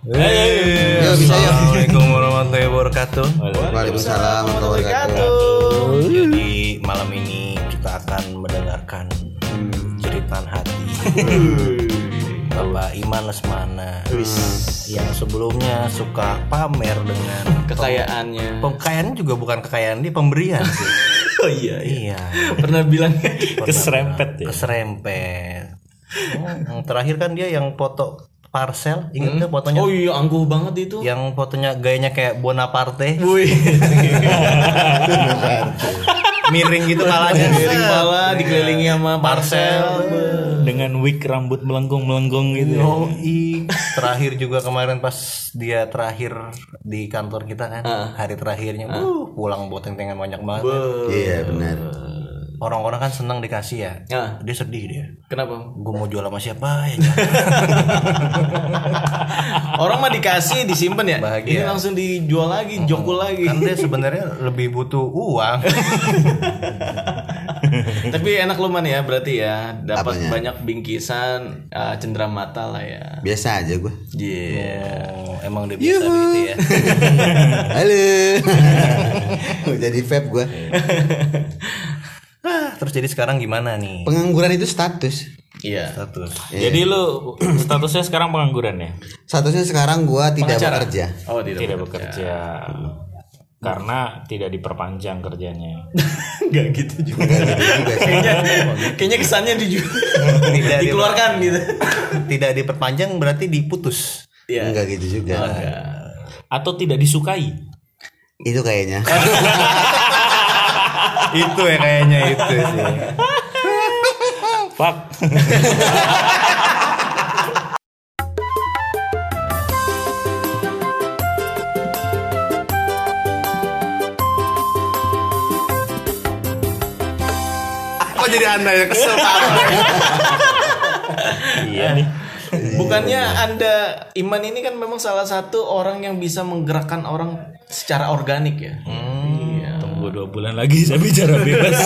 Bisa yuk. Assalamualaikum warahmatullahi wabarakatuh. Waalaikumsalam warahmatullahi wabarakatuh. Jadi malam ini kita akan mendengarkan ceritaan hati Bapak Iman Lesmana yang sebelumnya suka pamer dengan kekayaannya. Kekayaan juga bukan kekayaan dia pemberian sih. Oh iya, iya. iya. Pernah bilang keserempet ya Keserempet. Oh, yang terakhir kan dia yang foto parcel, ingat nggak fotonya? Oh iya, angkuh banget itu. Yang fotonya gayanya kayak Bonaparte. Wih, miring gitu palanya miring pala dikelilingi sama parcel. dengan wig rambut melengkung melengkung gitu ya. Yoi. terakhir juga kemarin pas dia terakhir di kantor kita kan hari terakhirnya uh, pulang bawa tentengan banyak banget Iya benar. Orang-orang kan senang dikasih ya Ah. dia sedih dia Kenapa? gue mau jual sama siapa ya. Orang mah dikasih disimpan ya. Bahagia. Ini langsung dijual lagi, jokul lagi. kan dia sebenarnya lebih butuh uang Tapi enak lu man ya berarti ya dapat Apanya? banyak bingkisan uh, cenderamata lah ya. Biasa aja gue. Iya. oh, emang dia biasa begitu ya Halo. Jadi vape gue. Ah, terus jadi sekarang gimana nih Pengangguran itu status. Iya. status jadi lu statusnya sekarang pengangguran ya Statusnya sekarang gue tidak Pengacara. bekerja. Oh, tidak. tidak bekerja karena tidak diperpanjang kerjanya Enggak gitu juga. Gitu juga kayaknya kayaknya kesannya dijual. Tidak dikeluarkan gitu. tidak diperpanjang berarti diputus Iya. Enggak gitu juga. atau tidak disukai Itu kayaknya. itu ya kayaknya itu sih Fuck. kok jadi anda yang kesel iya nih Bukannya Anda Iman ini kan memang salah satu orang yang bisa menggerakkan orang secara organik ya. Iya. Dua bulan lagi saya bicara bebas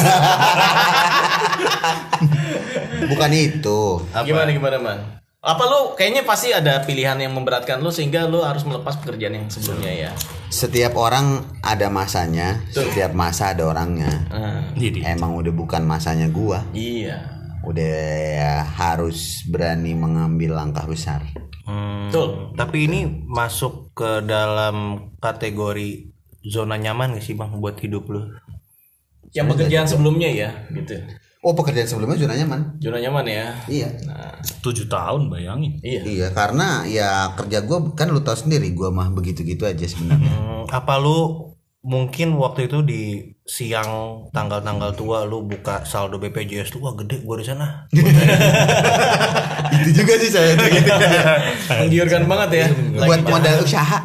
Bukan itu. Gimana gimana man? Apa lu kayaknya pasti ada pilihan yang memberatkan lu sehingga lu harus melepas pekerjaan yang sebelumnya ya. Setiap orang ada masanya. Setiap masa ada orangnya. Jadi Emang udah bukan masanya gua. iya. Udah ya, harus berani mengambil langkah besar. Hmm, Betul. Tapi ini masuk ke dalam kategori zona nyaman gak sih bang buat hidup lu? Yang pekerjaan sebelumnya ya, gitu. Oh pekerjaan sebelumnya zona nyaman. Zona nyaman ya. Iya. Nah, tujuh tahun bayangin iya. Iya karena ya kerja gua kan lu tahu sendiri gua mah begitu-gitu aja sebenarnya. Hmm, apa lu mungkin waktu itu di siang tanggal-tanggal tua lu buka saldo BPJS lu wah gede gua di sana. itu juga sih saya gitu. Menggiurkan banget ya. buat modal usaha.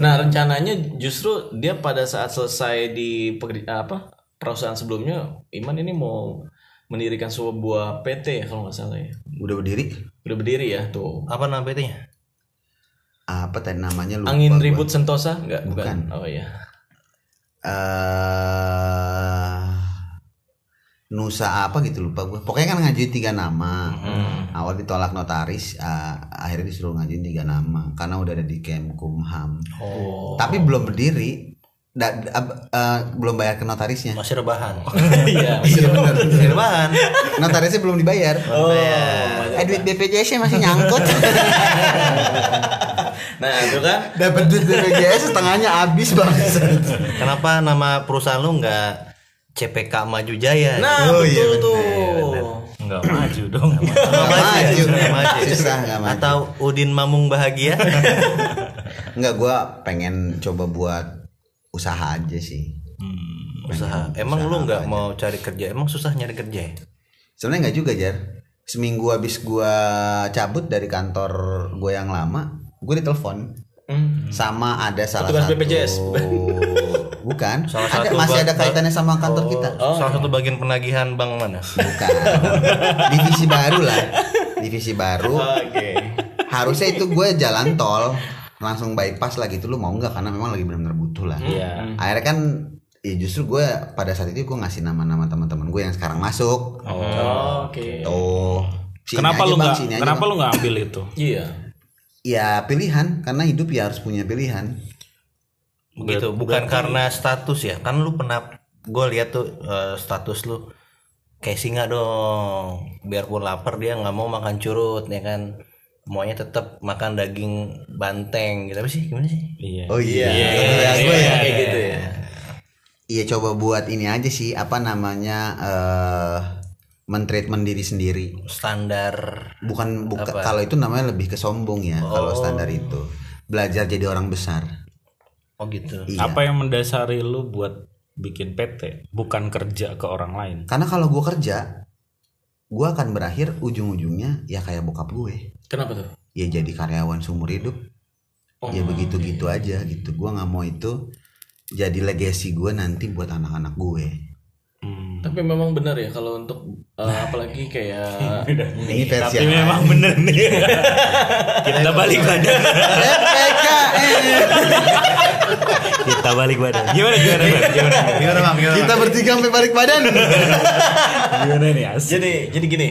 Nah, rencananya justru dia pada saat selesai di apa? perusahaan sebelumnya, Iman ini mau mendirikan sebuah PT ya kalau nggak salah ya. Udah berdiri? Udah berdiri ya tuh. Apa nama PT-nya? Apa tadi namanya lupa. Angin gua. ribut Sentosa? Enggak, bukan. Bukan. Oh iya. eh Nusa apa gitu lupa gue. Pokoknya kan ngajuin tiga nama. Awal ditolak notaris, eh, akhirnya disuruh ngajuin tiga nama karena udah ada di Kemkumham. Oh, Tapi belum berdiri. Da- da- ab- eh, belum bayar ke notarisnya. masih rebahan. Iya. Iya masih rebahan. Notarisnya belum dibayar. Oh. Eh duit BPJS masih nyangkut. Nah, itu kan Dapat duit BPJS setengahnya habis banget. Kenapa nama perusahaan lu nggak CPK Maju Jaya? Nah, Oh, iya, betul tuh. nggak maju dong Nggak maju. Nggak maju. Susah nggak maju. Atau Udin Mamung Bahagia? Enggak gua pengen coba buat usaha aja sih. Usaha. Emang lu nggak mau cari kerja? Emang susah nyari kerja ya? Sebenarnya nggak juga jar. Seminggu habis gua cabut dari kantor gue yang lama, gue ditelepon Hmm. sama ada salah Petugas satu BPJS. bukan. Salah ada satu masih ada kaitannya sama kantor kita. Salah satu bagian penagihan bank mana? bukan. Divisi baru lah. Divisi baru. Oke. harusnya itu gue jalan tol langsung bypass lah gitu lu mau nggak? Karena memang lagi benar-benar butuh lah. Iya. akhirnya kan ya justru gue pada saat itu gue ngasih nama-nama teman-teman gue yang sekarang masuk. Oh, Oke. tuh Sini kenapa lu nggak kenapa Bang. lu nggak ambil itu? Iya. ya pilihan. Karena hidup ya harus punya pilihan begitu bukan karena status ya. Kan lu pernah gue lihat tuh eh, status lu kayak singa dong. Biarpun lapar dia nggak mau makan curut ya kan. Maunya tetap makan daging banteng gitu. Apa sih? Gimana sih? Iya. oh iya, Iya, gue ya kayak gitu ya. Iya coba buat ini aja sih. Apa namanya eh mentreatment diri sendiri. standar Bukan buka kalau itu namanya lebih ke sombong ya kalau standar itu. Belajar jadi orang besar. Oh gitu Iya. Apa yang mendasari lu buat bikin PT? Bukan kerja ke orang lain. Karena kalau gue kerja, gue akan berakhir ujung-ujungnya ya kayak bokap gue. Kenapa tuh? Ya jadi karyawan seumur hidup. ya begitu-gitu aja gitu. Gue nggak mau itu jadi legacy gue nanti buat anak-anak gue. Hmm. Tapi memang benar ya kalau untuk eh, apalagi kayak Ini versi Tapi memang bener nih. Kita balik badan. Kita balik badan. Gimana gimana gimana? gimana bang gimana Kita bertiga sampai balik badan. Gimana nih As? jadi jadi gini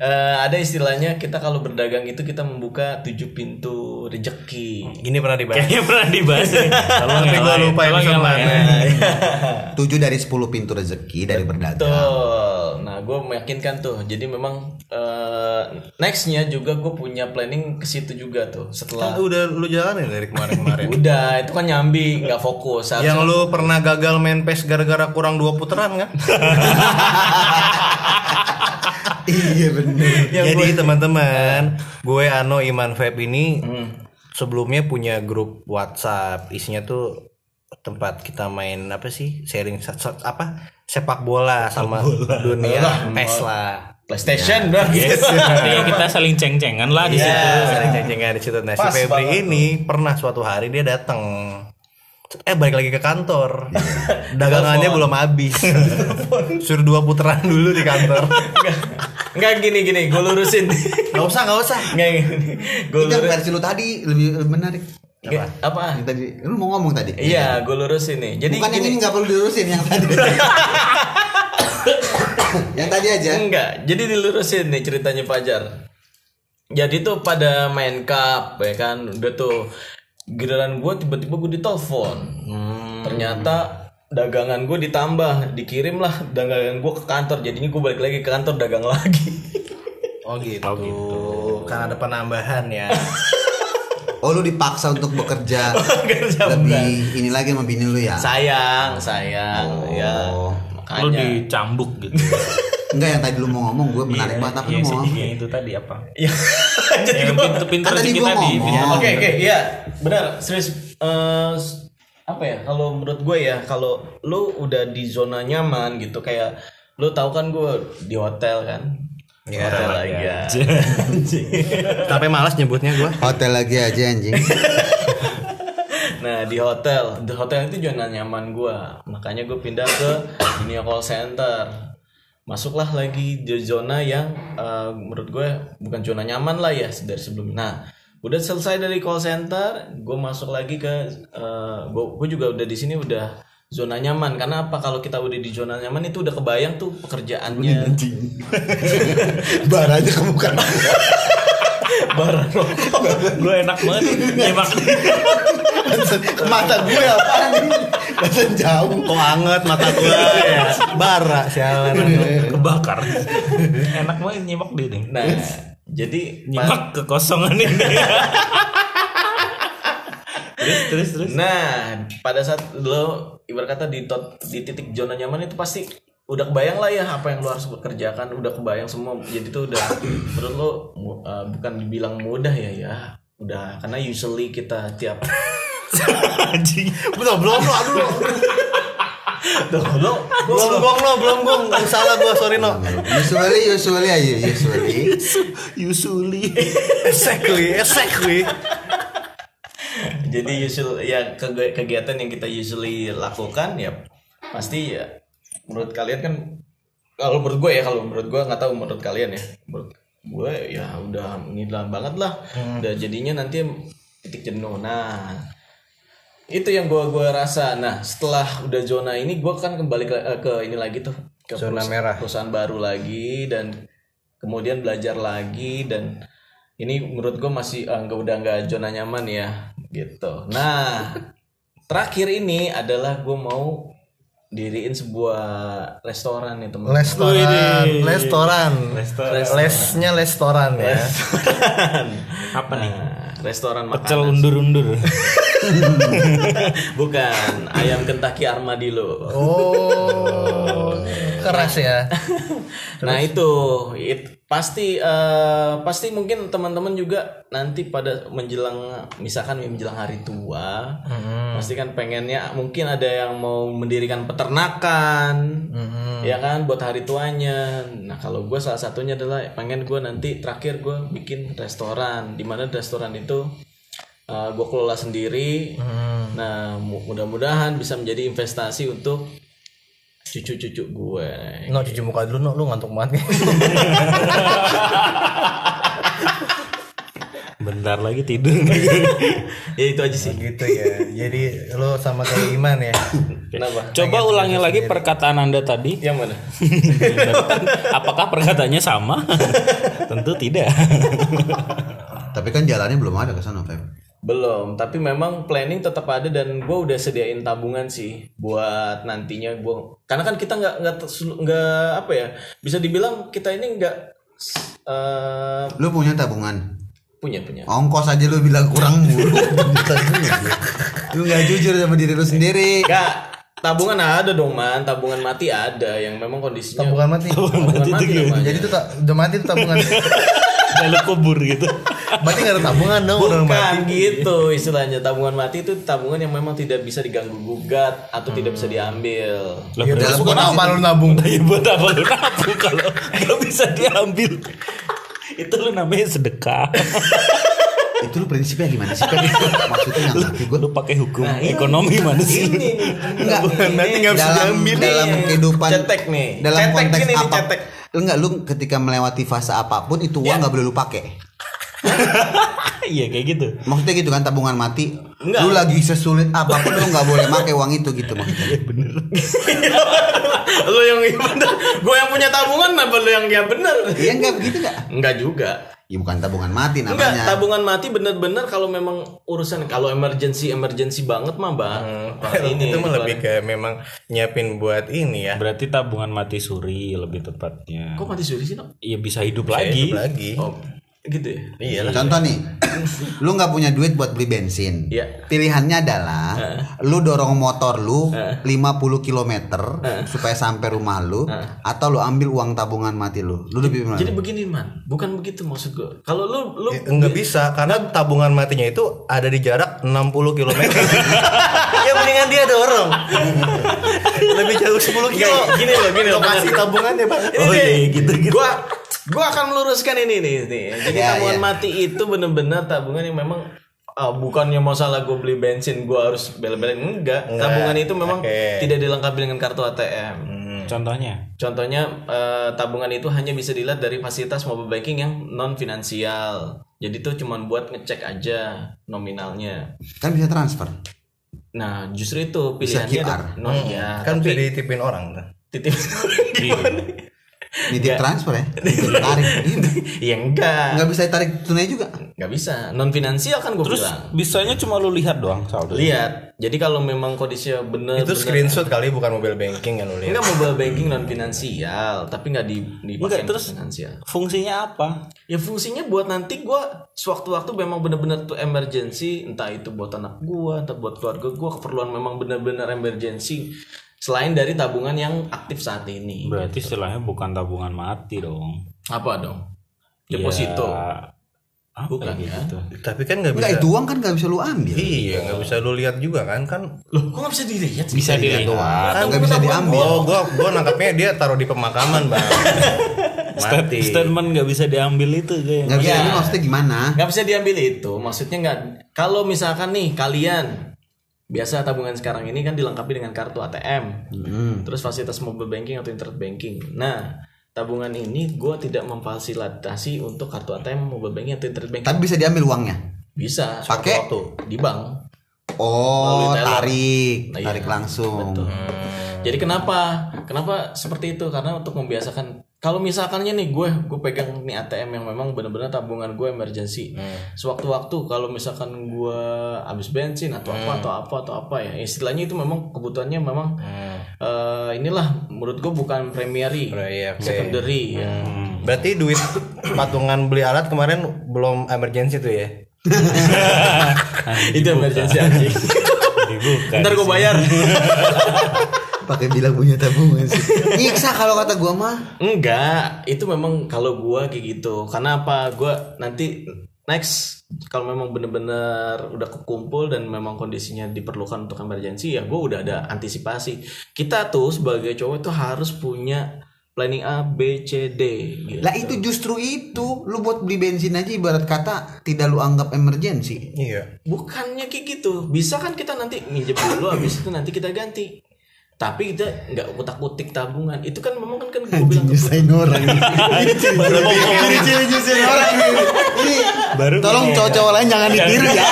eh, ada istilahnya kita kalau berdagang itu kita membuka tujuh pintu rejeki. ini pernah dibahas Kayaknya pernah dibahas. Tolong Tapi lain, lupa yang mana. lain. Tujuh dari 10 pintu rezeki dari berdagang. Betul. Nah, gue meyakinkan tuh. Jadi memang eh, nextnya juga gue punya planning ke situ juga tuh. kan Setelah udah lu jalanin dari kemarin-kemarin udah itu kan nyambi, nggak fokus. Yang lu pernah gagal main PES gara-gara kurang dua putaran kan iya bener. Jadi teman-teman, gue Ano Iman Feb ini sebelumnya punya grup WhatsApp, isinya tuh tempat kita main apa sih? Sharing se- se- apa? Sepak bola sama dunia PES lah. PlayStation udah gitu. Artinya kita saling ceng-cengan lah di situ. Ya, saling ceng-cengan di situ. Nah, si Pas Febri ini pernah suatu hari dia datang eh balik lagi ke kantor dagangannya belum habis suruh dua putaran dulu di kantor Enggak gini gini, gue lurusin. nggak usah nggak usah Enggak gini. Gue Itu yang lurus. versi lu tadi lebih, lebih menarik. Apa? apa? Yang tadi lu mau ngomong tadi? Iya, gue lurusin nih. Jadi Bukan yang gini. ini nggak perlu dilurusin yang tadi. yang tadi aja. Enggak, jadi dilurusin nih ceritanya Fajar. Jadi tuh pada main cup ya kan, udah tuh giliran gue tiba-tiba gue ditelepon. Ternyata dagangan gue ditambah, dikirim lah dagangan gue ke kantor. Jadinya gue balik lagi ke kantor dagang lagi. oh gitu, kan ada penambahan ya Oh lu dipaksa untuk bekerja Kerja lebih ini lagi sama bini lu ya? sayang, sayang, ya. Oh. Lu Makanya. dicambuk gitu. Enggak yang tadi lu mau ngomong gue menarik banget apa Iya lu mau sih, ngomong? yang itu tadi apa? Ya, jadi Yang pintu-pintu Kan tadi tadi. ngomong. Oke oke iya benar serius Eh, apa ya kalau menurut gue ya kalau lu udah di zona nyaman gitu kayak lu tahu kan gue di hotel kan Ya, hotel lagi ya sampai malas nyebutnya gue Hotel lagi aja anjing. nah di hotel di hotel itu zona nyaman gue makanya gue pindah ke dunia call center masuklah lagi di zona yang eh, menurut gue bukan zona nyaman lah ya dari sebelumnya nah udah selesai dari call center gue masuk lagi ke eh, gue gue juga udah di sini udah zona nyaman. Karena apa? Kalau kita udah di zona nyaman itu udah kebayang tuh pekerjaannya. Bar aja ke muka. barang rokok. Gue enak banget. Ke mata gue nih? Bahasa jauh. kok anget mata gue ya bara sialan kebakar. enak banget nyimak dia nih. nah jadi Nyimak kekosongan ini. terus terus terus. Nah, pada saat lo ibarat kata di tot, di titik zona nyaman itu pasti udah kebayang lah ya apa yang lo harus bekerjakan, udah kebayang semua. Jadi itu udah menurut lo uh, bukan dibilang mudah ya ya. Udah karena usually kita tiap Anjing. belum belum. Lo aduh. Tuh, lo belum gong lo belum gong. Salah gue sorry no. Usually, usually aja, usually. Yusuli. Exactly exactly jadi usul ya kegi- kegiatan yang kita usually lakukan ya pasti ya menurut kalian kan kalau menurut gue ya kalau menurut gue nggak tahu menurut kalian ya. Menurut gue ya udah ngilang banget lah. Udah jadinya nanti titik jenuh. Nah itu yang gue gua rasa. Nah setelah udah zona ini gue kan kembali ke, eh, ke ini lagi tuh. Ke Zona perusa- merah. perusahaan baru lagi dan kemudian belajar lagi dan ini menurut gue masih ah, nggak udah nggak zona nyaman ya gitu. Nah terakhir ini adalah gue mau diriin sebuah restoran nih teman Restoran, restoran, Restoran. lesnya restoran ya. Apa nih? Nah, restoran Pecel makanan undur-undur. bukan ayam Kentucky Armadillo Oh, keras ya. Nah itu, it- pasti eh, pasti mungkin teman-teman juga nanti pada menjelang misalkan menjelang hari tua, pasti kan pengennya mungkin ada yang mau mendirikan peternakan, ya kan buat hari tuanya. Nah kalau gue salah satunya adalah pengen gue nanti terakhir gue bikin restoran, di mana restoran itu gue kelola sendiri. Nah mu- mudah-mudahan bisa menjadi investasi untuk cucu-cucu gue. No cuci muka dulu, no lu ngantuk banget. Bentar lagi tidur. ya itu aja sih. gitu ya. Jadi lu sama kayak Iman ya. Kenapa? Coba ulangi lagi perkataan Anda tadi. Yang mana? Apakah perkataannya sama? Tentu tidak. Tapi kan jalannya belum ada ke sana, Feb. Belum, tapi memang planning tetap ada dan gue udah sediain tabungan sih buat nantinya gue. Karena kan kita nggak nggak nggak apa ya, bisa dibilang kita ini nggak eh, Lu punya tabungan. punya punya. Ongkos aja lu bilang kurang mulu. lu nggak jujur sama diri lu sendiri. Nggak, tabungan ada dong man, tabungan mati ada yang memang kondisinya. Tabungan mati. Tabungan mati namanya. Jadi itu tak udah mati tuh tabungan. Lalu kubur gitu. Berarti gak ada tabungan dong orang mati. Bukan gitu istilahnya tabungan mati itu tabungan yang memang tidak bisa diganggu gugat atau tidak bisa diambil. Lah Ya, terus buat apa lu nabung? ya buat apa lu nabung kalau nggak bisa diambil? Itu lu namanya sedekah. Itu lu prinsipnya gimana sih? Feb? Maksudnya nggak ngerti gue. Lu pakai hukum ekonomi mana sih? lu? Enggak, Berarti nggak bisa dalam, diambil. dalam Nih, kehidupan cetek nih. dalam Cetek konteks apa cetek. enggak lu ketika melewati fase apa pun itu Ya. uang nggak boleh lu pakai Iya kayak gitu. maksudnya gitu kan tabungan mati Enggak. lu lagi sesulit apa pun lu nggak boleh pakai uang itu gitu maksudnya lo yang iya bener, gue yang punya tabungan apa lo yang ya bener? iya enggak begitu enggak Enggak juga. ya bukan tabungan mati Enggak, namanya tabungan mati bener-bener kalau memang urusan kalau emergency emergency banget mah bang. ini itu mah lebih kayak memang nyiapin buat ini ya. Berarti tabungan mati suri lebih tepatnya. Kok mati suri sih? Iya bisa hidup Saya lagi. hidup lagi. Oh, gitu ya. Iya lah. Contoh nih, lu nggak punya duit buat beli bensin. Iya. Pilihannya adalah lu dorong motor lu 50 km supaya sampai rumah lu atau lu ambil uang tabungan mati lu. Lu lebih mana? Jadi begini man, bukan begitu maksud gue. Kalau lu lu Ya, Enggak bisa karena tabungan matinya itu ada di jarak 60 km. ya mendingan dia dorong. Lebih jauh 10 kilo. Gini loh, gini loh. Lokasi tabungannya, Bang. Oh nih, iya gitu gitu. Gua gua akan meluruskan ini nih, nih. Jadi Iya, tabungan iya. mati itu bener-bener tabungan yang memang ah, bukannya masalah gue beli bensin gue harus bela-belain enggak. Enggak. Tabungan itu memang Oke. tidak dilengkapi dengan kartu ATM. Contohnya. Contohnya eh, tabungan itu hanya bisa dilihat dari fasilitas mobile banking yang non finansial. Jadi itu cuma buat ngecek aja nominalnya. Kan bisa transfer. Nah, justru itu Bisa pilihannya QR. ada- non ya, Kan bisa tapi ditipin orang kan. Nitip transfer ya. Tarik. Iya. ya enggak. Nggak bisa tarik tunai juga. nggak bisa non finansial kan gue Terus bilang bisanya cuma lu lihat doang saldo. lihat jadi kalau memang kondisinya bener Itu bener- screenshot kali bukan mobile banking kan lu lihat. enggak mobile banking non finansial tapi nggak di dipakai Enggak, terus- finansial Fungsinya apa? ya fungsinya buat nanti gua sewaktu-waktu memang bener-bener tuh emergency entah itu buat anak gua entah buat keluarga gua keperluan memang bener-bener emergency selain dari tabungan yang aktif saat ini Berarti istilahnya bukan tabungan mati dong. apa dong deposito Ya, apa Bukan, ya ya. gitu. Tapi kan nggak bisa. Enggak itu uang kan nggak bisa lu ambil. Iya, nggak bisa lu lihat juga kan kan. loh kok nggak bisa dilihat sih Bisa dilihat. Kan nggak bisa diambil. Oh, gua gua nangkapnya dia taruh di pemakaman, Bang. Mati. Statement nggak bisa diambil itu kayak. Nggak bisa Iya. diambil maksudnya gimana? nggak bisa diambil itu maksudnya nggak kalau misalkan nih kalian biasa tabungan sekarang ini kan dilengkapi dengan kartu ATM terus fasilitas mobile banking atau internet banking nah tabungan ini gue tidak memfasilitasi untuk kartu ATM mobile banking atau internet banking Tapi bisa diambil uangnya. bisa Pakai? waktu di bank Oh, tarik, Nah, iya. tarik langsung. Betul. Jadi kenapa? Kenapa seperti itu? Karena untuk membiasakan kalau misalkannya nih gue gue pegang nih ATM yang memang benar-benar tabungan gue emergency. Sewaktu-waktu kalau misalkan gue habis bensin atau apa atau apa atau apa ya istilahnya itu memang kebutuhannya memang eh, inilah menurut gue bukan primary Iya, oke. secondary ya. Berarti duit patungan beli alat kemarin belum emergency tuh ya? itu emergency anjing. Dibuka. ntar gue bayar pakai bilang punya tabungan sih nyiksa kalau kata gua mah Enggak, itu memang kalau gua kayak gitu. Karena apa? Gua nanti next kalau memang bener-bener udah kekumpul dan memang kondisinya diperlukan untuk emergency ya gua udah ada antisipasi. Kita tuh sebagai cowok tuh harus punya planning A, B, C, D gitu. lah itu justru itu lu buat beli bensin aja ibarat kata tidak lu anggap emergency Iya. Bukannya kayak gitu. Bisa kan kita nanti minjem dulu habis itu nanti kita ganti. Tapi kita nggak utak-utik tabungan. Itu kan memang kan kan gue bilang nyusahin orang ini nyusahin orang ini Baru tolong ini. cowok-cowok lain jangan ditiru ya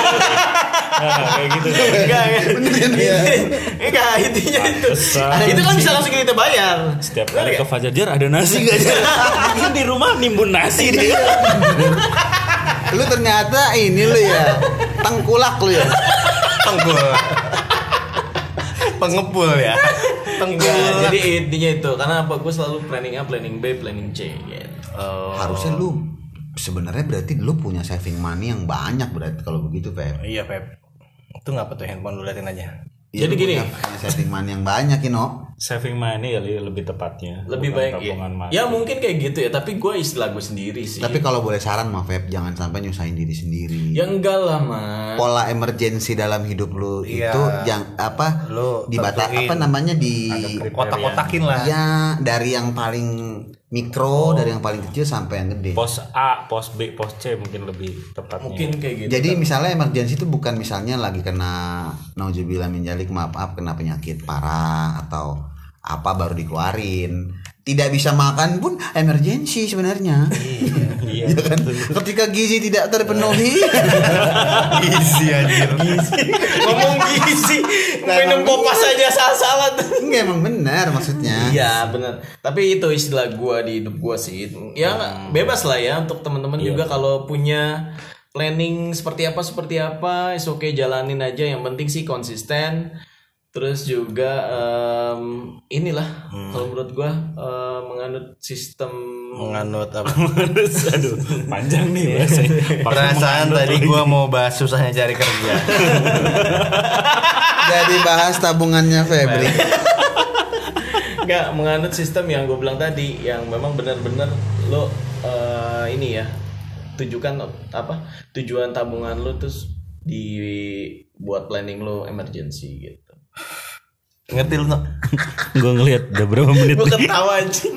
Nah, kayak gitu. Enggak, Iya. enggak intinya itu. Pantesan. Itu kan bisa langsung kita bayar. Setiap kali ke Fajar ada nasi gak Jar? Kan di rumah nimbun nasi dia. lu ternyata ini lu ya tengkulak lu ya Penggul. Pengepul ya. Enggak, jadi intinya itu karena apa gue selalu planning A, planning B, planning C gitu. Oh. harusnya lu sebenarnya berarti lu punya saving money yang banyak berarti kalau begitu Feb Iya, Pep. Itu ngapa tuh handphone lu liatin aja? Iya, Jadi lu gini. saving money yang banyak Ino Saving money kali lebih tepatnya. Lebih baik ya. Ya mungkin kayak gitu ya, tapi gue istilah gue sendiri sih. tapi kalau boleh saran mah Feb jangan sampai nyusahin diri sendiri ya enggak lah, Mas. pola emergency dalam hidup lu Iya. itu yang apa Lu dibata tentuin. apa namanya di Kotak-kotakin lah. ya dari yang paling mikro dari yang paling kecil sampai yang gede Pos A, pos B, pos C mungkin lebih tepatnya. Mungkin kayak gitu. jadi misalnya emergency itu bukan misalnya lagi kena nauzubillah min dzalik maaf maaf kena penyakit parah atau apa baru dikeluarin tidak bisa makan pun emergency sebenarnya Iya. Ya kan? ketika gizi tidak terpenuhi Gizi anjir. ngomong gizi, minum popas aja salah-salah enggak emang benar maksudnya Iya benar. Tapi itu istilah gua di hidup gua sih. Ya nggak- bebas lah ya untuk teman-teman juga kalau punya planning seperti apa seperti apa, is oke jalanin aja. Yang penting sih konsisten. Terus juga em, inilah kalau menurut gua eh, menganut sistem Menganut apa? Aduh, panjang nih bahasanya. Perasaan tadi gua mau bahas susahnya cari kerja. jadi bahas tabungannya Febri nggak menganut sistem yang gue bilang tadi yang memang benar-benar lo eh, ini ya tujukan apa tujuan tabungan lo terus dibuat planning lo emergency gitu Ngerti lu, no? Gue ngelihat udah berapa menit gue ketawa anjing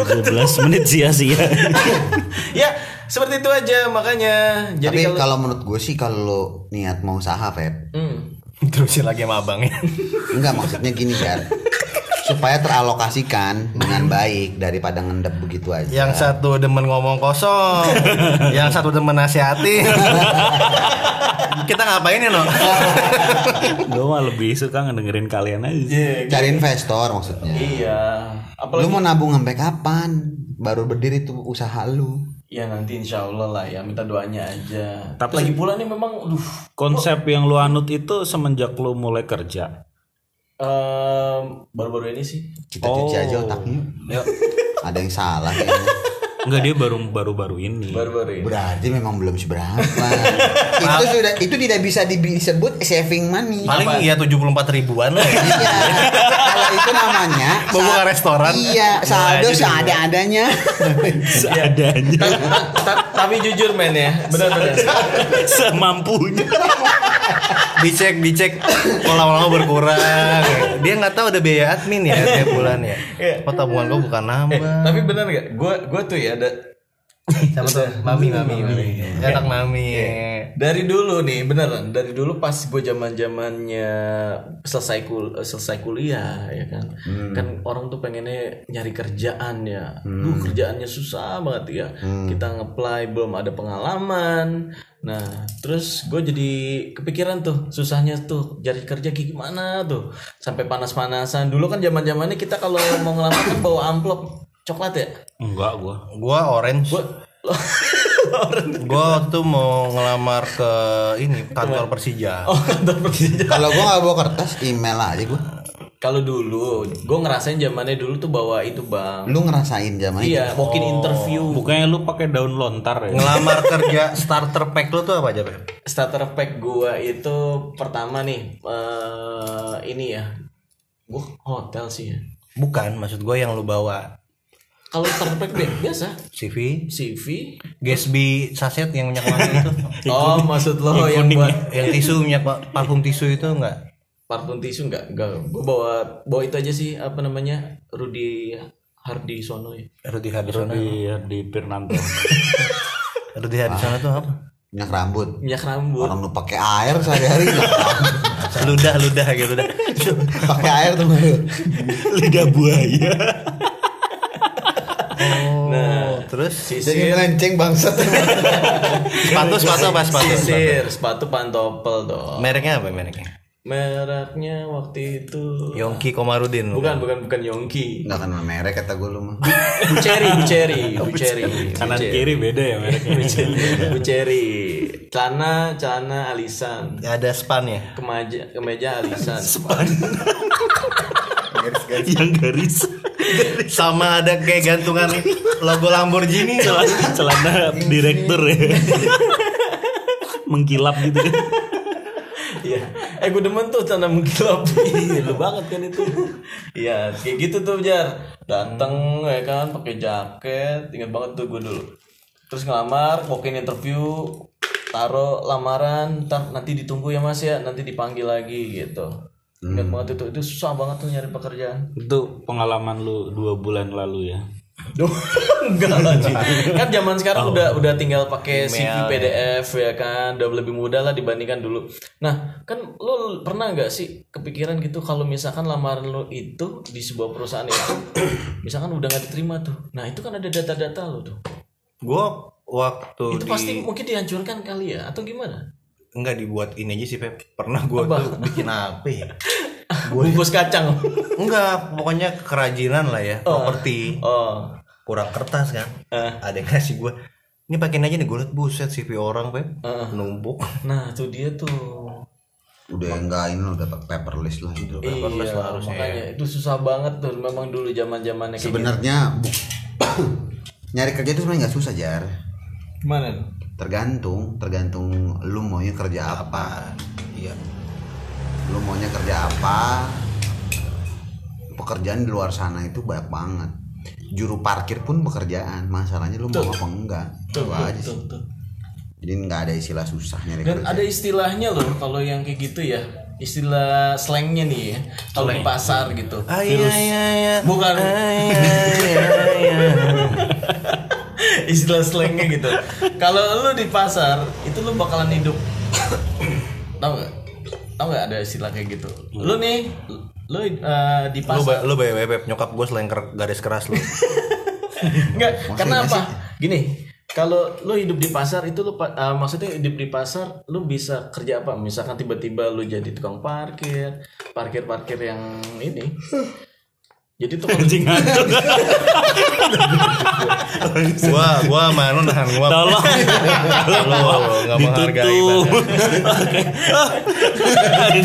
12 menit sia-sia. ya seperti itu aja makanya tapi jadi kalau kalau menurut gue sih kalau lo niat mau usaha Feb Hmm. Terusin lagi sama abangnya. enggak maksudnya gini kan supaya teralokasikan dengan baik daripada ngendep begitu aja Yang satu demen ngomong kosong, yang satu demen nasihati. Kita ngapain ya, no? Gue mah lebih suka ngedengerin kalian aja. cari investor maksudnya iya lu apalagi mau nabung sampai kapan baru berdiri tuh usaha lu ya nanti insya Allah lah ya minta doanya aja Tapi- lagi pula nih memang aduh Konsep yang lu anut itu semenjak lu mulai kerja. Em, baru-baru ini sih kita cuci aja otaknya Yuk. ada yang salah kayaknya. Enggak dia baru baru-baru ini. baru-baru ini berarti memang belum seberapa itu sudah itu tidak bisa disebut saving money Paling ya 74 ribuan lah ya. iya kalau itu namanya Mau buka sa- restoran. iya saldo seada-adanya Seadanya. Ta- tapi jujur men ya benar-benar Semampunya. Dicek, dicek. Kok lama-lama berkurang. Dia nggak tahu ada biaya admin ya tiap bulan ya. Oh tabungan gua bukan eh, nambah. tapi benar nggak gue gue tuh ya ada. Sama tuh mami, mami, mami. Anak mami. dari dulu nih beneran dari dulu pas gue zaman zamannya selesai kul selesai kuliah ya kan? Kan orang tuh pengennya nyari kerjaan ya. Duh, kerjaannya susah banget ya. Kita ngeplay belum ada pengalaman. Nah terus gue jadi kepikiran tuh susahnya tuh cari kerja kayak gimana tuh? Sampai panas-panasan. Dulu kan zaman zamannya kita kalau mau ngelamar kan bawa amplop coklat ya Enggak gua. Gua orange. Gua waktu mau ngelamar ke ini kantor Persija. oh kantor Persija Kalau gua nggak bawa kertas, email aja gua. kalau dulu gue ngerasain zamannya dulu tuh bawa itu bang Lu ngerasain zaman itu? iya walk-in interview Bukannya lu pakai daun lontar ya? Ngelamar kerja starter pack lu tuh apa aja, Beb? starter pack gua itu pertama nih eh ini ya gua hotel sih ya Bukan, maksud gua yang lu bawa kalau starter pack deh biasa CV, CV Gatsby saset yang minyak wangi itu. oh maksud lo yang buat yang tisu minyak pa- parfum tisu itu enggak? parfum tisu enggak enggak gua bawa bawa itu aja sih apa namanya Rudy Hardi Sono ya Rudi Hardisono. Di di Pirnanto. Rudi Hardisono tuh apa? Minyak rambut. minyak rambut Orang lu pakai air sehari-hari ludah ludah gitu ludah. pakai air tuh lu. Lidah buaya. Oh, terus Jadi sisir melenceng bangsat. sepatu sepatu apa sepatu? sepatu. sisir sepatu pantopel dong Mereknya apa mereknya? mereknya waktu itu Yongki Komarudin. bukan bukan bukan Yongki Enggak kenal merek kata gue lu mah. Buceri Buceri Buceri Kanan kiri beda ya mereknya. Buceri celana celana alisan Ada span ya? kemeja kemeja alisan Yang garis. Sama ada kayak gantungan logo Lamborghini. Celana, celana direktur ya. Mengkilap gitu. Iya. Eh gue demen tuh celana mengkilap. Iya, lu banget kan itu. Iya, kayak gitu tuh Jar. Dateng ya kan pakai jaket, ingat banget tuh gue dulu. Terus ngelamar, walk-in interview, taruh lamaran, ntar nanti ditunggu ya Mas ya, nanti dipanggil lagi gitu. Ingat banget itu, itu susah banget tuh nyari pekerjaan. Itu pengalaman lu dua bulan lalu ya. Enggak lah. Kan zaman sekarang udah udah tinggal pakai CV PDF ya kan, udah lebih mudah lah dibandingkan dulu. Nah, kan lu pernah nggak sih kepikiran gitu kalau misalkan lamaran lu itu di sebuah perusahaan itu misalkan udah nggak diterima tuh. Nah, itu kan ada data-data lu tuh. Gua waktu Itu di pasti mungkin dihancurkan kali ya atau gimana? Enggak dibuat ini aja sih Pep. Pernah gua tuh bikin apa ya? Bungkus kacang. Enggak, pokoknya kerajinan lah ya, properti. Oh. Kurang kertas kan. Eh. Ada yang ngasih gua. Ini pakein aja nih gue liat buset CV orang Pep. Numpuk. Nah, tuh dia tuh. Udah enggak ini udah paperless lah gitu. Iya, makanya itu susah banget tuh memang dulu zaman-zamannya kayak gitu. Sebenarnya bu- nyari kerja itu sebenarnya nggak susah jar. Gimana? Tuh? Tergantung, tergantung lu maunya kerja apa. Iya. Lu maunya kerja apa? Pekerjaan di luar sana itu banyak banget. Juru parkir pun pekerjaan. Masalahnya lu mau apa enggak? Tuh, tuh, aja tuh, sih. tuh. Jadi nggak ada istilah susah nyari Dan kerja. ada istilahnya loh kalau yang kayak gitu ya. Istilah slangnya nih ya. Kalau di pasar gitu. Ah iya iya iya. Bukan Ah, iya iya. Istilah slangnya gitu. Kalau lu di pasar itu lu bakalan hidup. Tahu nggak? Tahu nggak ada istilah kayak gitu? Lu nih, lu eh, di pasar. lu bayar Pep nyokap gue selain ker- garis keras lu. Enggak, karena apa? Gini, kalau lu hidup di pasar itu lu pa- eh, maksudnya hidup di pasar lu bisa kerja apa? Misalkan tiba-tiba lu jadi tukang parkir, parkir-parkir yang ini. Jadi tuh kalau gua gua mana nahan gua. Tolong. Lu enggak menghargai banget.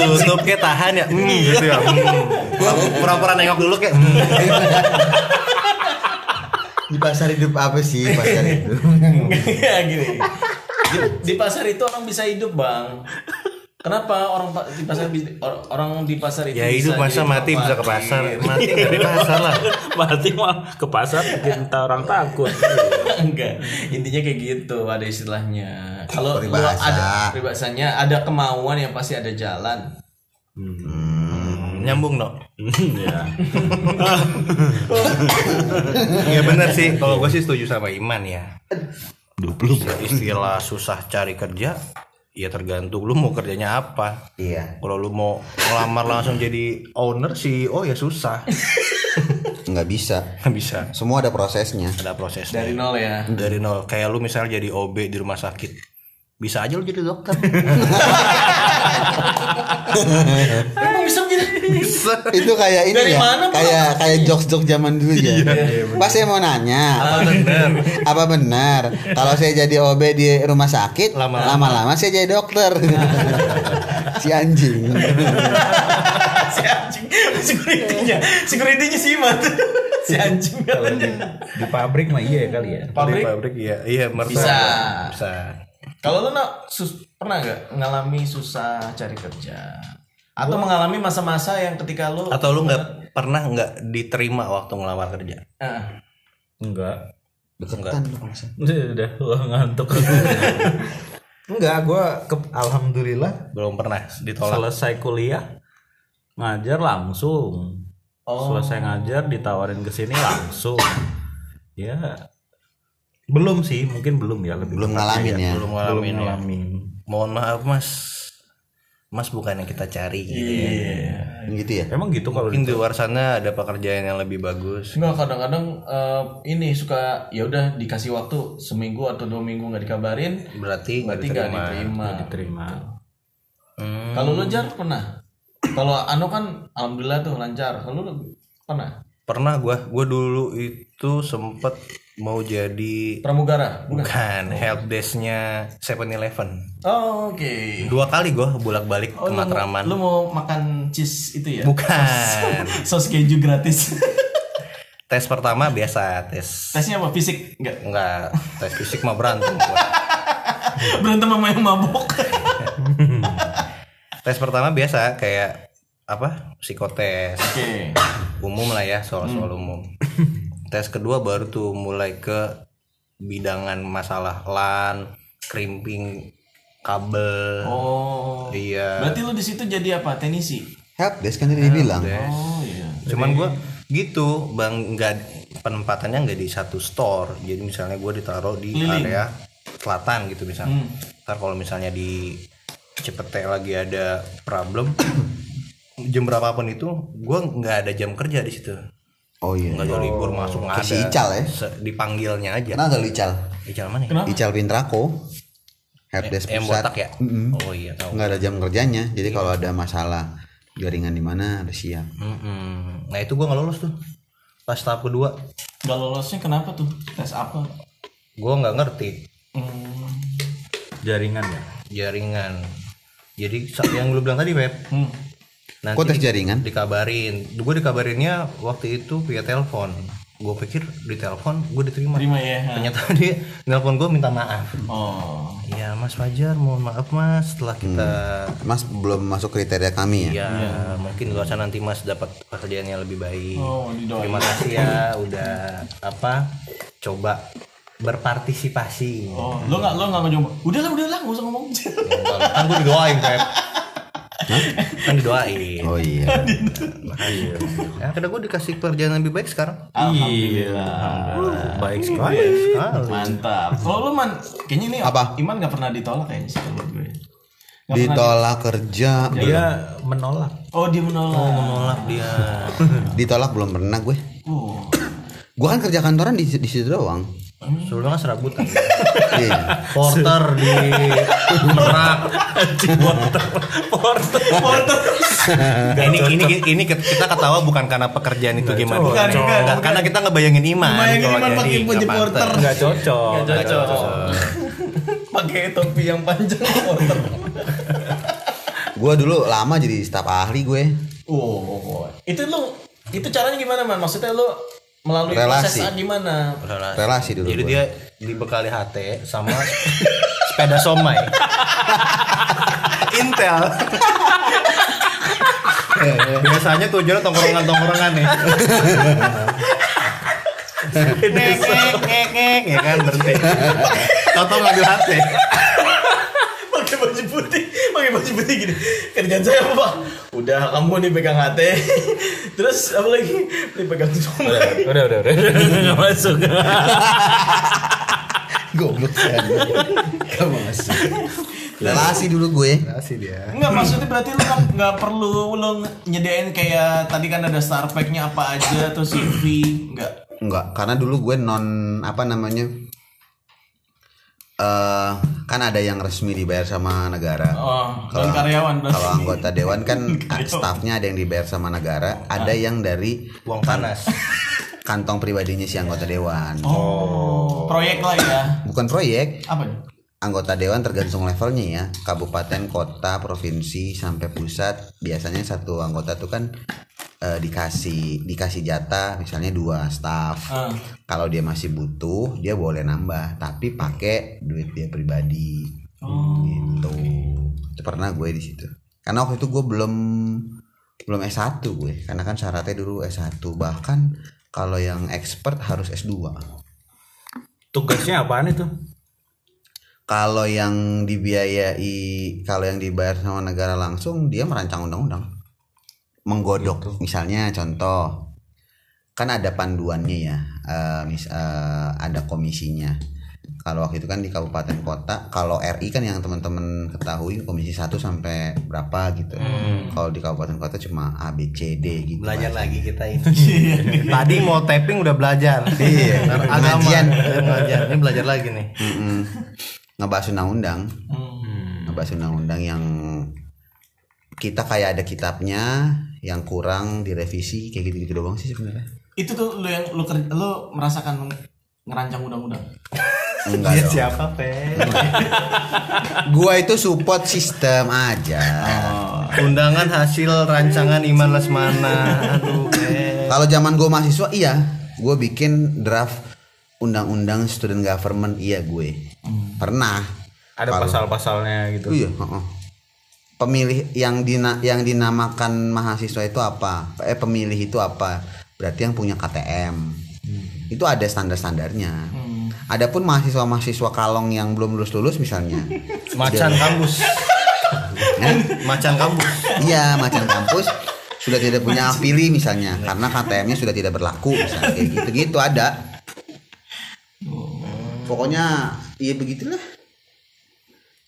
Tutup kayak tahan ya. Hmm, gitu ya. Hmm. Gua pura-pura nengok dulu kayak hmm. Di pasar hidup apa sih pasar itu? ya gini. Di, di pasar itu orang bisa hidup, Bang. Kenapa orang di pasar orang di pasar itu Ya hidup bisa masa jadi mati bisa ke pasar. Mati nggak di pasar lah. Berarti mah ke pasar bikin orang takut. Enggak, intinya kayak gitu ada istilahnya. Kalau Peribahasa. ada peribahasanya ada kemauan yang pasti ada jalan. Nyambung no. ya. Iya bener sih. Kalau gue sih setuju sama Iman ya. Istilah susah cari kerja, ya tergantung lu mau kerjanya apa. Iya. Kalau lu mau ngelamar langsung jadi owner sih, oh ya susah. Nggak bisa. Nggak bisa. Semua ada prosesnya. Ada prosesnya. Dari nol ya. Dari nol. Kayak lu misalnya jadi OB di rumah sakit. Bisa aja lu jadi dokter. Emang bisa? Itu kayak ini Dari ya mana, kayak kayak jokes jokes zaman dulu ya pas saya mau nanya apa benar apa benar kalau saya jadi OB di rumah sakit Lama-lama. saya jadi dokter. Si anjing. Si anjing. Securitynya. Securitynya si Iman. Si anjing. Katanya Di pabrik mah iya kali ya. pabrik? Di pabrik iya. Iya merasa. Bisa. bisa. Kalau lu nak sus- pernah nggak mengalami susah cari kerja atau mengalami masa-masa yang ketika lu atau lu nggak pernah nggak diterima waktu ngelamar kerja Ah, Enggak. deketan lu bangsa. Udah, wah ngantuk. Enggak, gua ke- alhamdulillah belum pernah ditolak selesai kuliah ngajar langsung. Selesai ngajar ditawarin ke sini langsung. Ya belum sih, mungkin belum ya lebih belum ngalamin ya belum Belum ngalamin ya ngalamin. mohon maaf mas mas bukan yang kita cari gitu ya. gitu ya Emang gitu kalau mungkin di luar sana ada pekerjaan yang lebih bagus Enggak kadang-kadang eh, ini suka ya udah dikasih waktu seminggu atau dua minggu nggak dikabarin berarti nggak berarti nggak diterima diterima. diterima. Hmm. Kalau lu jar pernah? Kalau Ano kan alhamdulillah tuh lancar. Kalau lu pernah? pernah gua gua dulu itu sempet mau jadi Pramugara? Bukan. bukan help desknya Seven Eleven Oh, Oke. dua kali gua bolak balik Oh, ke lu mau- Matraman Lu mau makan cheese itu ya? bukan Sos keju gratis. tes pertama biasa tes Tesnya apa? Fisik? Enggak. enggak tes fisik mah berantem. Berantem sama yang mabok. tes pertama biasa kayak apa psikotes Oke. umum lah ya soal-soal Hmm. umum tes kedua baru tuh mulai ke bidangan masalah LAN crimping kabel Oh. iya Berarti lu di situ jadi apa? Tenisi. help desk kan tadi dibilang Oh iya. cuman gua gitu bang nggak penempatannya nggak di satu store jadi misalnya gua ditaruh di Keliling. area selatan gitu misalnya Hmm. ntar kalau misalnya di Cepete lagi ada problem jam berapapun itu gua nggak ada jam kerja di situ oh iya nggak ada libur masuk nggak Kayak ada si Ical ya? Se- dipanggilnya aja kenal gak lu Ical Ical mana ya? Kenapa? Ical Pintrako help desk Yang pusat botak ya Mm-mm. oh iya tahu nggak ada jam kerjanya jadi kalau ada masalah jaringan di mana ada siap Mm-mm. nah itu gua nggak lolos tuh pas tahap kedua Gak lolosnya kenapa tuh? Tes apa? gua nggak ngerti Hmm. Jaringan ya. jaringan jadi yang lu bilang tadi Pep Hmm. Nanti kok tes di- jaringan dikabarin gue dikabarinnya waktu itu via telepon gue pikir di telepon gue diterima Terima ya. ha. ternyata dia nelpon gue minta maaf Oh. ya mas Fajar mohon maaf mas setelah kita mas belum masuk kriteria kami ya ya mungkin gak usah nanti mas dapat pekerjaan yang lebih baik Oh, didoain. terima kasih ya udah apa coba berpartisipasi Oh, lo nggak lo nggak nyoba? Udahlah, udahlah, nggak usah ngomong. kan gue didoain Pep kan didoain oh iya Makanya. ya karena gue dikasih pekerjaan yang lebih baik sekarang Alhamdulillah. Baik sekali. sekali Mantap. Kalau lu man, kayaknya ini Apa? Iman nggak pernah ditolak kayaknya sih kalau gue. Pernah ditolak kerja Dia menolak. di- Oh dia menolak. nolak dia ditolak belum pernah gue Oh. gue kan kerja kantoran di, di situ doang sebelumnya kan? Serabutan iya. Porter di merak Nah, ini ini ini kita ketawa bukan karena pekerjaan itu gimana. Bukan, bukan, Nggak, bukan. karena kita ngebayangin iman. Bayangin kalau Iman pakai baju porter. Enggak cocok. Nggak cocok. Pakai topi yang panjang porter. gue dulu lama jadi staf ahli gue. Oh, itu lu itu caranya gimana man? Maksudnya lu melalui Relasi. proses gimana? Relasi. relasi dulu jadi gue. dia dibekali HT sama sepeda somai Intel biasanya tujuannya tongkrongan-tongkrongan nih ngek ngek ngek ngek ya kan berhenti Toto ngambil HT putih gini. Kerjaan saya apa pak? Udah kamu nih pegang HT terus apa lagi? Nih pegang somai Udah, udah, udah. Enggak masuk. goblok sih gak masuk. Relasi dulu gue. Relasi dia. Enggak maksudnya berarti lu nggak nggak perlu lu nyediain kayak tadi kan ada star pack-nya apa aja atau CV enggak Enggak, karena dulu gue non apa namanya eh kan ada yang resmi dibayar sama negara. Oh, dan karyawan berarti. Kalau anggota dewan kan stafnya ada yang dibayar sama negara, ada yang dari Uang panas. kantong pribadinya si anggota dewan. Oh, proyek lah ya. Bukan proyek, Apa anggota dewan tergantung levelnya ya kabupaten kota provinsi sampai pusat biasanya satu anggota tuh kan eh, dikasih dikasih jatah misalnya dua staff. Ah. kalau dia masih butuh dia boleh nambah tapi pakai duit dia pribadi. Gitu. Itu pernah gue di situ. Karena waktu itu gue belum belum S1 gue. Karena kan syaratnya dulu S1 bahkan kalau yang expert harus S2 Tugasnya apaan itu? kalau yang dibiayai kalau yang dibayar sama negara langsung dia merancang undang-undang menggodok misalnya contoh kan ada panduannya ya eh, mis- eh, ada komisinya kalau waktu itu kan di kabupaten kota kalau RI kan yang teman-teman ketahui komisi 1 sampai berapa gitu kalau di kabupaten kota cuma A B C D gitu Belajar lagi kita ini. Tadi mau tapping udah belajar. Iya, Agama. Iya, belajar. Ini belajar lagi nih. Mm-mm. ngebahas undang-undang Hmm. ngebahas undang-undang yang kita kayak ada kitabnya yang kurang direvisi kayak gitu-gitu doang sih sebenarnya Itu tuh lu yang lu ker- lu merasakan ngerancang undang-undang. enggak Dia dong siapa, Pe? gua itu support sistem aja Undangan hasil rancangan Iman Lesmana. Aduh, Pe. kalau zaman gua mahasiswa iya gua bikin draft undang-undang student government iya gue pernah Ada pasal-pasalnya gitu. iya heeh. Pemilih yang dina yang dinamakan mahasiswa itu apa? Eh pemilih itu apa? Berarti yang punya KTM itu ada standar-standarnya. Adapun mahasiswa-mahasiswa kalong yang belum lulus lulus misalnya. Macan kampus. Macan kampus. iya macan kampus. Sudah tidak punya hak pilih misalnya. Karena KTM-nya sudah tidak berlaku misalnya. Kayak gitu-gitu ada. Pokoknya iya begitulah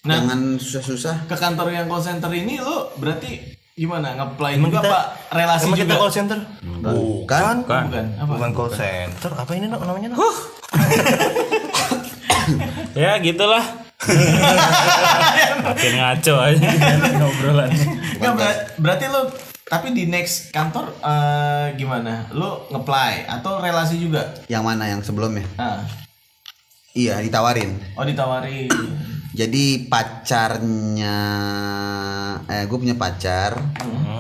Nah. jangan susah-susah Ke kantor yang call center ini lu berarti gimana? Nge-apply Emang juga kita- apa relasi Emang juga? kita call center? bukan Bukan. Apa? Bukan call center. Apa ini Nok, namanya? Nok? Ya gitulah. Makin ngaco aja ngobrolan. Nggak, ber- berarti lu tapi di next kantor eh, gimana? Lu nge-apply atau relasi juga? yang mana yang sebelumnya Ah. iya ditawarin Oh ditawarin. Jadi pacarnya eh gue punya pacar.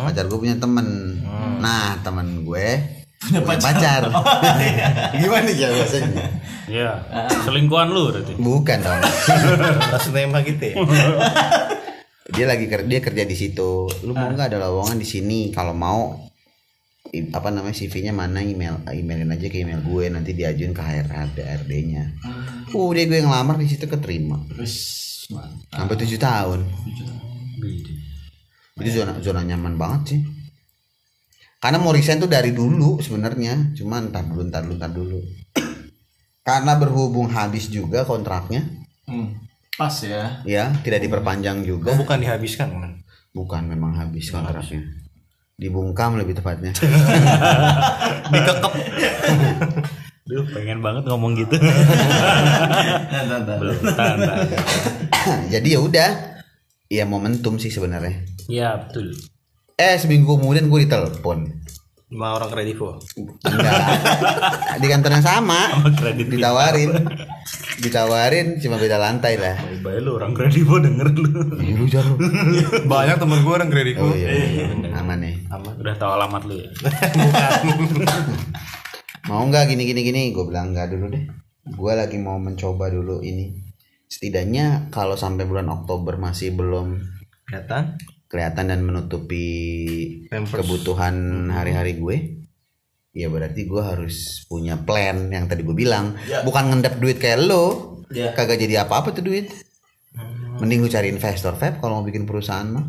Pacar gue punya temen. Nah temen gue punya pacar, gimana ya bahasanya Ya, selingkuhan lu berarti. bukan dong. Langsung tembak gitu ya. dia lagi kerja dia kerja di situ. Lu mau nggak ada lowongan di sini? Kalau mau apa namanya CV-nya mana email emailin aja ke email gue nanti diajuin ke HRD HRD-nya udah gue ngelamar di situ keterima. Mantap. sampai tujuh tahun. Itu zona zona nyaman banget sih. Karena mau resign tuh dari dulu sebenarnya. Cuman ntar dulu ntar dulu ntar dulu. Karena berhubung habis juga kontraknya. Hmm. Pas ya. ya tidak diperpanjang juga. Oh, bukan dihabiskan kan? bukan memang habis kontraknya dibungkam lebih tepatnya Dikekep. Duh, pengen banget ngomong gitu. Nah, nah, nah. Belum tanda. jadi ya udah ya momentum sih sebenarnya Ya, betul. eh seminggu kemudian gue ditelepon Sama orang kredivo. enggak di kantor yang sama Sama kredit ditawarin ditawarin cuma beda lantai lah Baik lu orang kredivo denger lu. Ih, lu jauh Banyak temen gue orang kreditku. oh iya, iya. aman nih Udah tahu alamat lu ya. mau nggak gini gini gini gue bilang nggak dulu deh gue lagi mau mencoba dulu ini setidaknya kalau sampai bulan Oktober masih belum Kelihatan? Kelihatan dan menutupi Pampers. kebutuhan hari-hari gue. Ya berarti gue harus punya plan yang tadi gue bilang. Ya. bukan ngendap duit kayak lo. Ya. kagak jadi apa-apa tuh duit. Mending lu cari investor Feb kalau mau bikin perusahaan mah.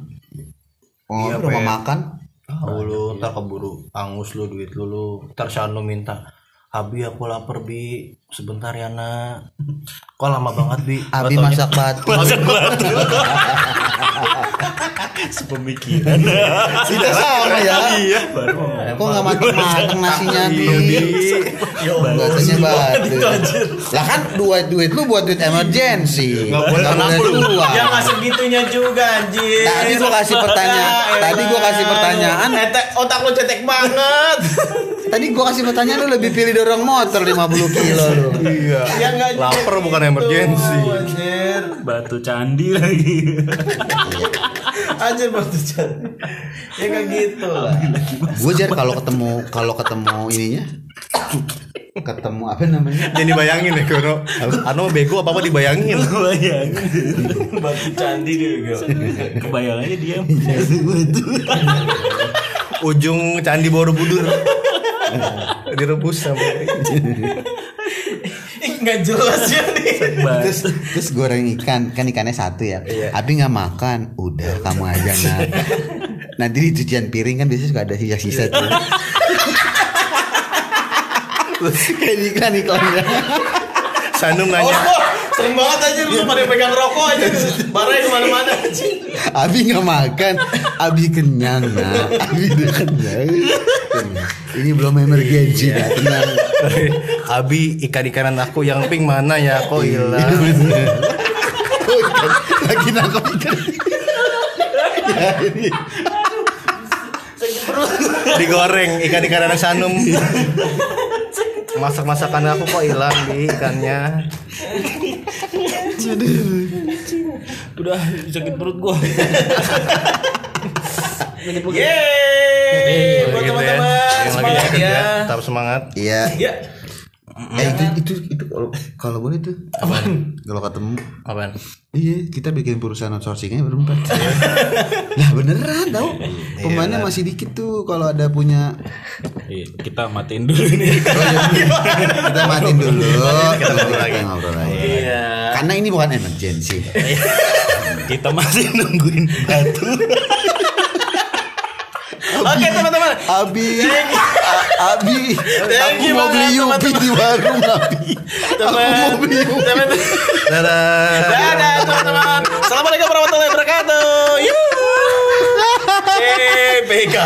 Oh Iya, rumah makan. Tahu lu ntar keburu angus lu duit lu lu. Ntar Shano minta Abi aku lapar Bi. Sebentar ya nak. Kok lama banget Bi? Abi Nggak taunya- masak batu Sepemikiran. Kita sama ya. Iya. Kok nggak mateng-mateng nasinya nih? Katanya batu. Lah kan duit duit lu buat duit emergency. Anak lu. uang. Ya nggak segitu juga anjir. Tadi gua kasih pertanyaan. Tadi gua kasih pertanyaan. Otak lu cetek banget. Tadi gua kasih pertanyaan lu lebih pilih dorong motor 50 kilo lu. Iya. ya nggak Lapar gitu, bukan emergency. Batu candi lagi. Anjir batu cantik. Ya nggak gitu lah. Gue jar kalau ketemu kalau ketemu ininya ketemu apa namanya? Jangan dibayangin ya Kono. Anu bego apa apa dibayangin. Kebayang. Batu candi juga. Kebayang aja dia. Ujung candi Borobudur. Direbus sampai Ih, nggak jelas ya nih. Terus terus goreng ikan kan ikannya satu ya. Abi nggak makan, udah kamu aja nah. Nanti di cucian piring kan biasanya suka ada sisa-sisa tuh. Kayak iklan iklannya. Sanum Oh, nanya. oh, serem banget aja lu pada pegang rokok aja. Barangnya ke mana-mana. Abi nggak makan, Abi kenyang nah. Abi udah kenyang. Ini belum emergency dah, tenang. Abi ikan-ikanan aku yang pink mana ya? Kok hilang? Oh, ikan. Lagi nangkep ikan. Ya, ini. Digoreng ikan-ikanan Sanum. Masak-masakan aku kok hilang di ikannya. Udah sakit perut gua. Yeay, buat Gitu ya. teman-teman semangat kerja, ya. tetap semangat. Iya. Ya, Eh itu itu itu kalau kalau boleh tuh. Kalau ketemu Apaan? Iya, kita bikin perusahaan outsourcingnya berempat. nah beneran tau Pemainnya masih dikit tuh kalau ada punya Iya, kita matiin dulu nih. kita matiin dulu. Kita ngobrol lagi. ngobrol lagi. Iya. Karena ini bukan emergency. kita masih nungguin batu. Oke teman-teman. Abi, Abi, Thank aku you mau beli banget, Yupi di warung Abi. Aku mau beli Yupi. Teman-teman. Dadah. Dadah teman-teman. Assalamualaikum warahmatullahi wabarakatuh. Yuh. Eh, PK.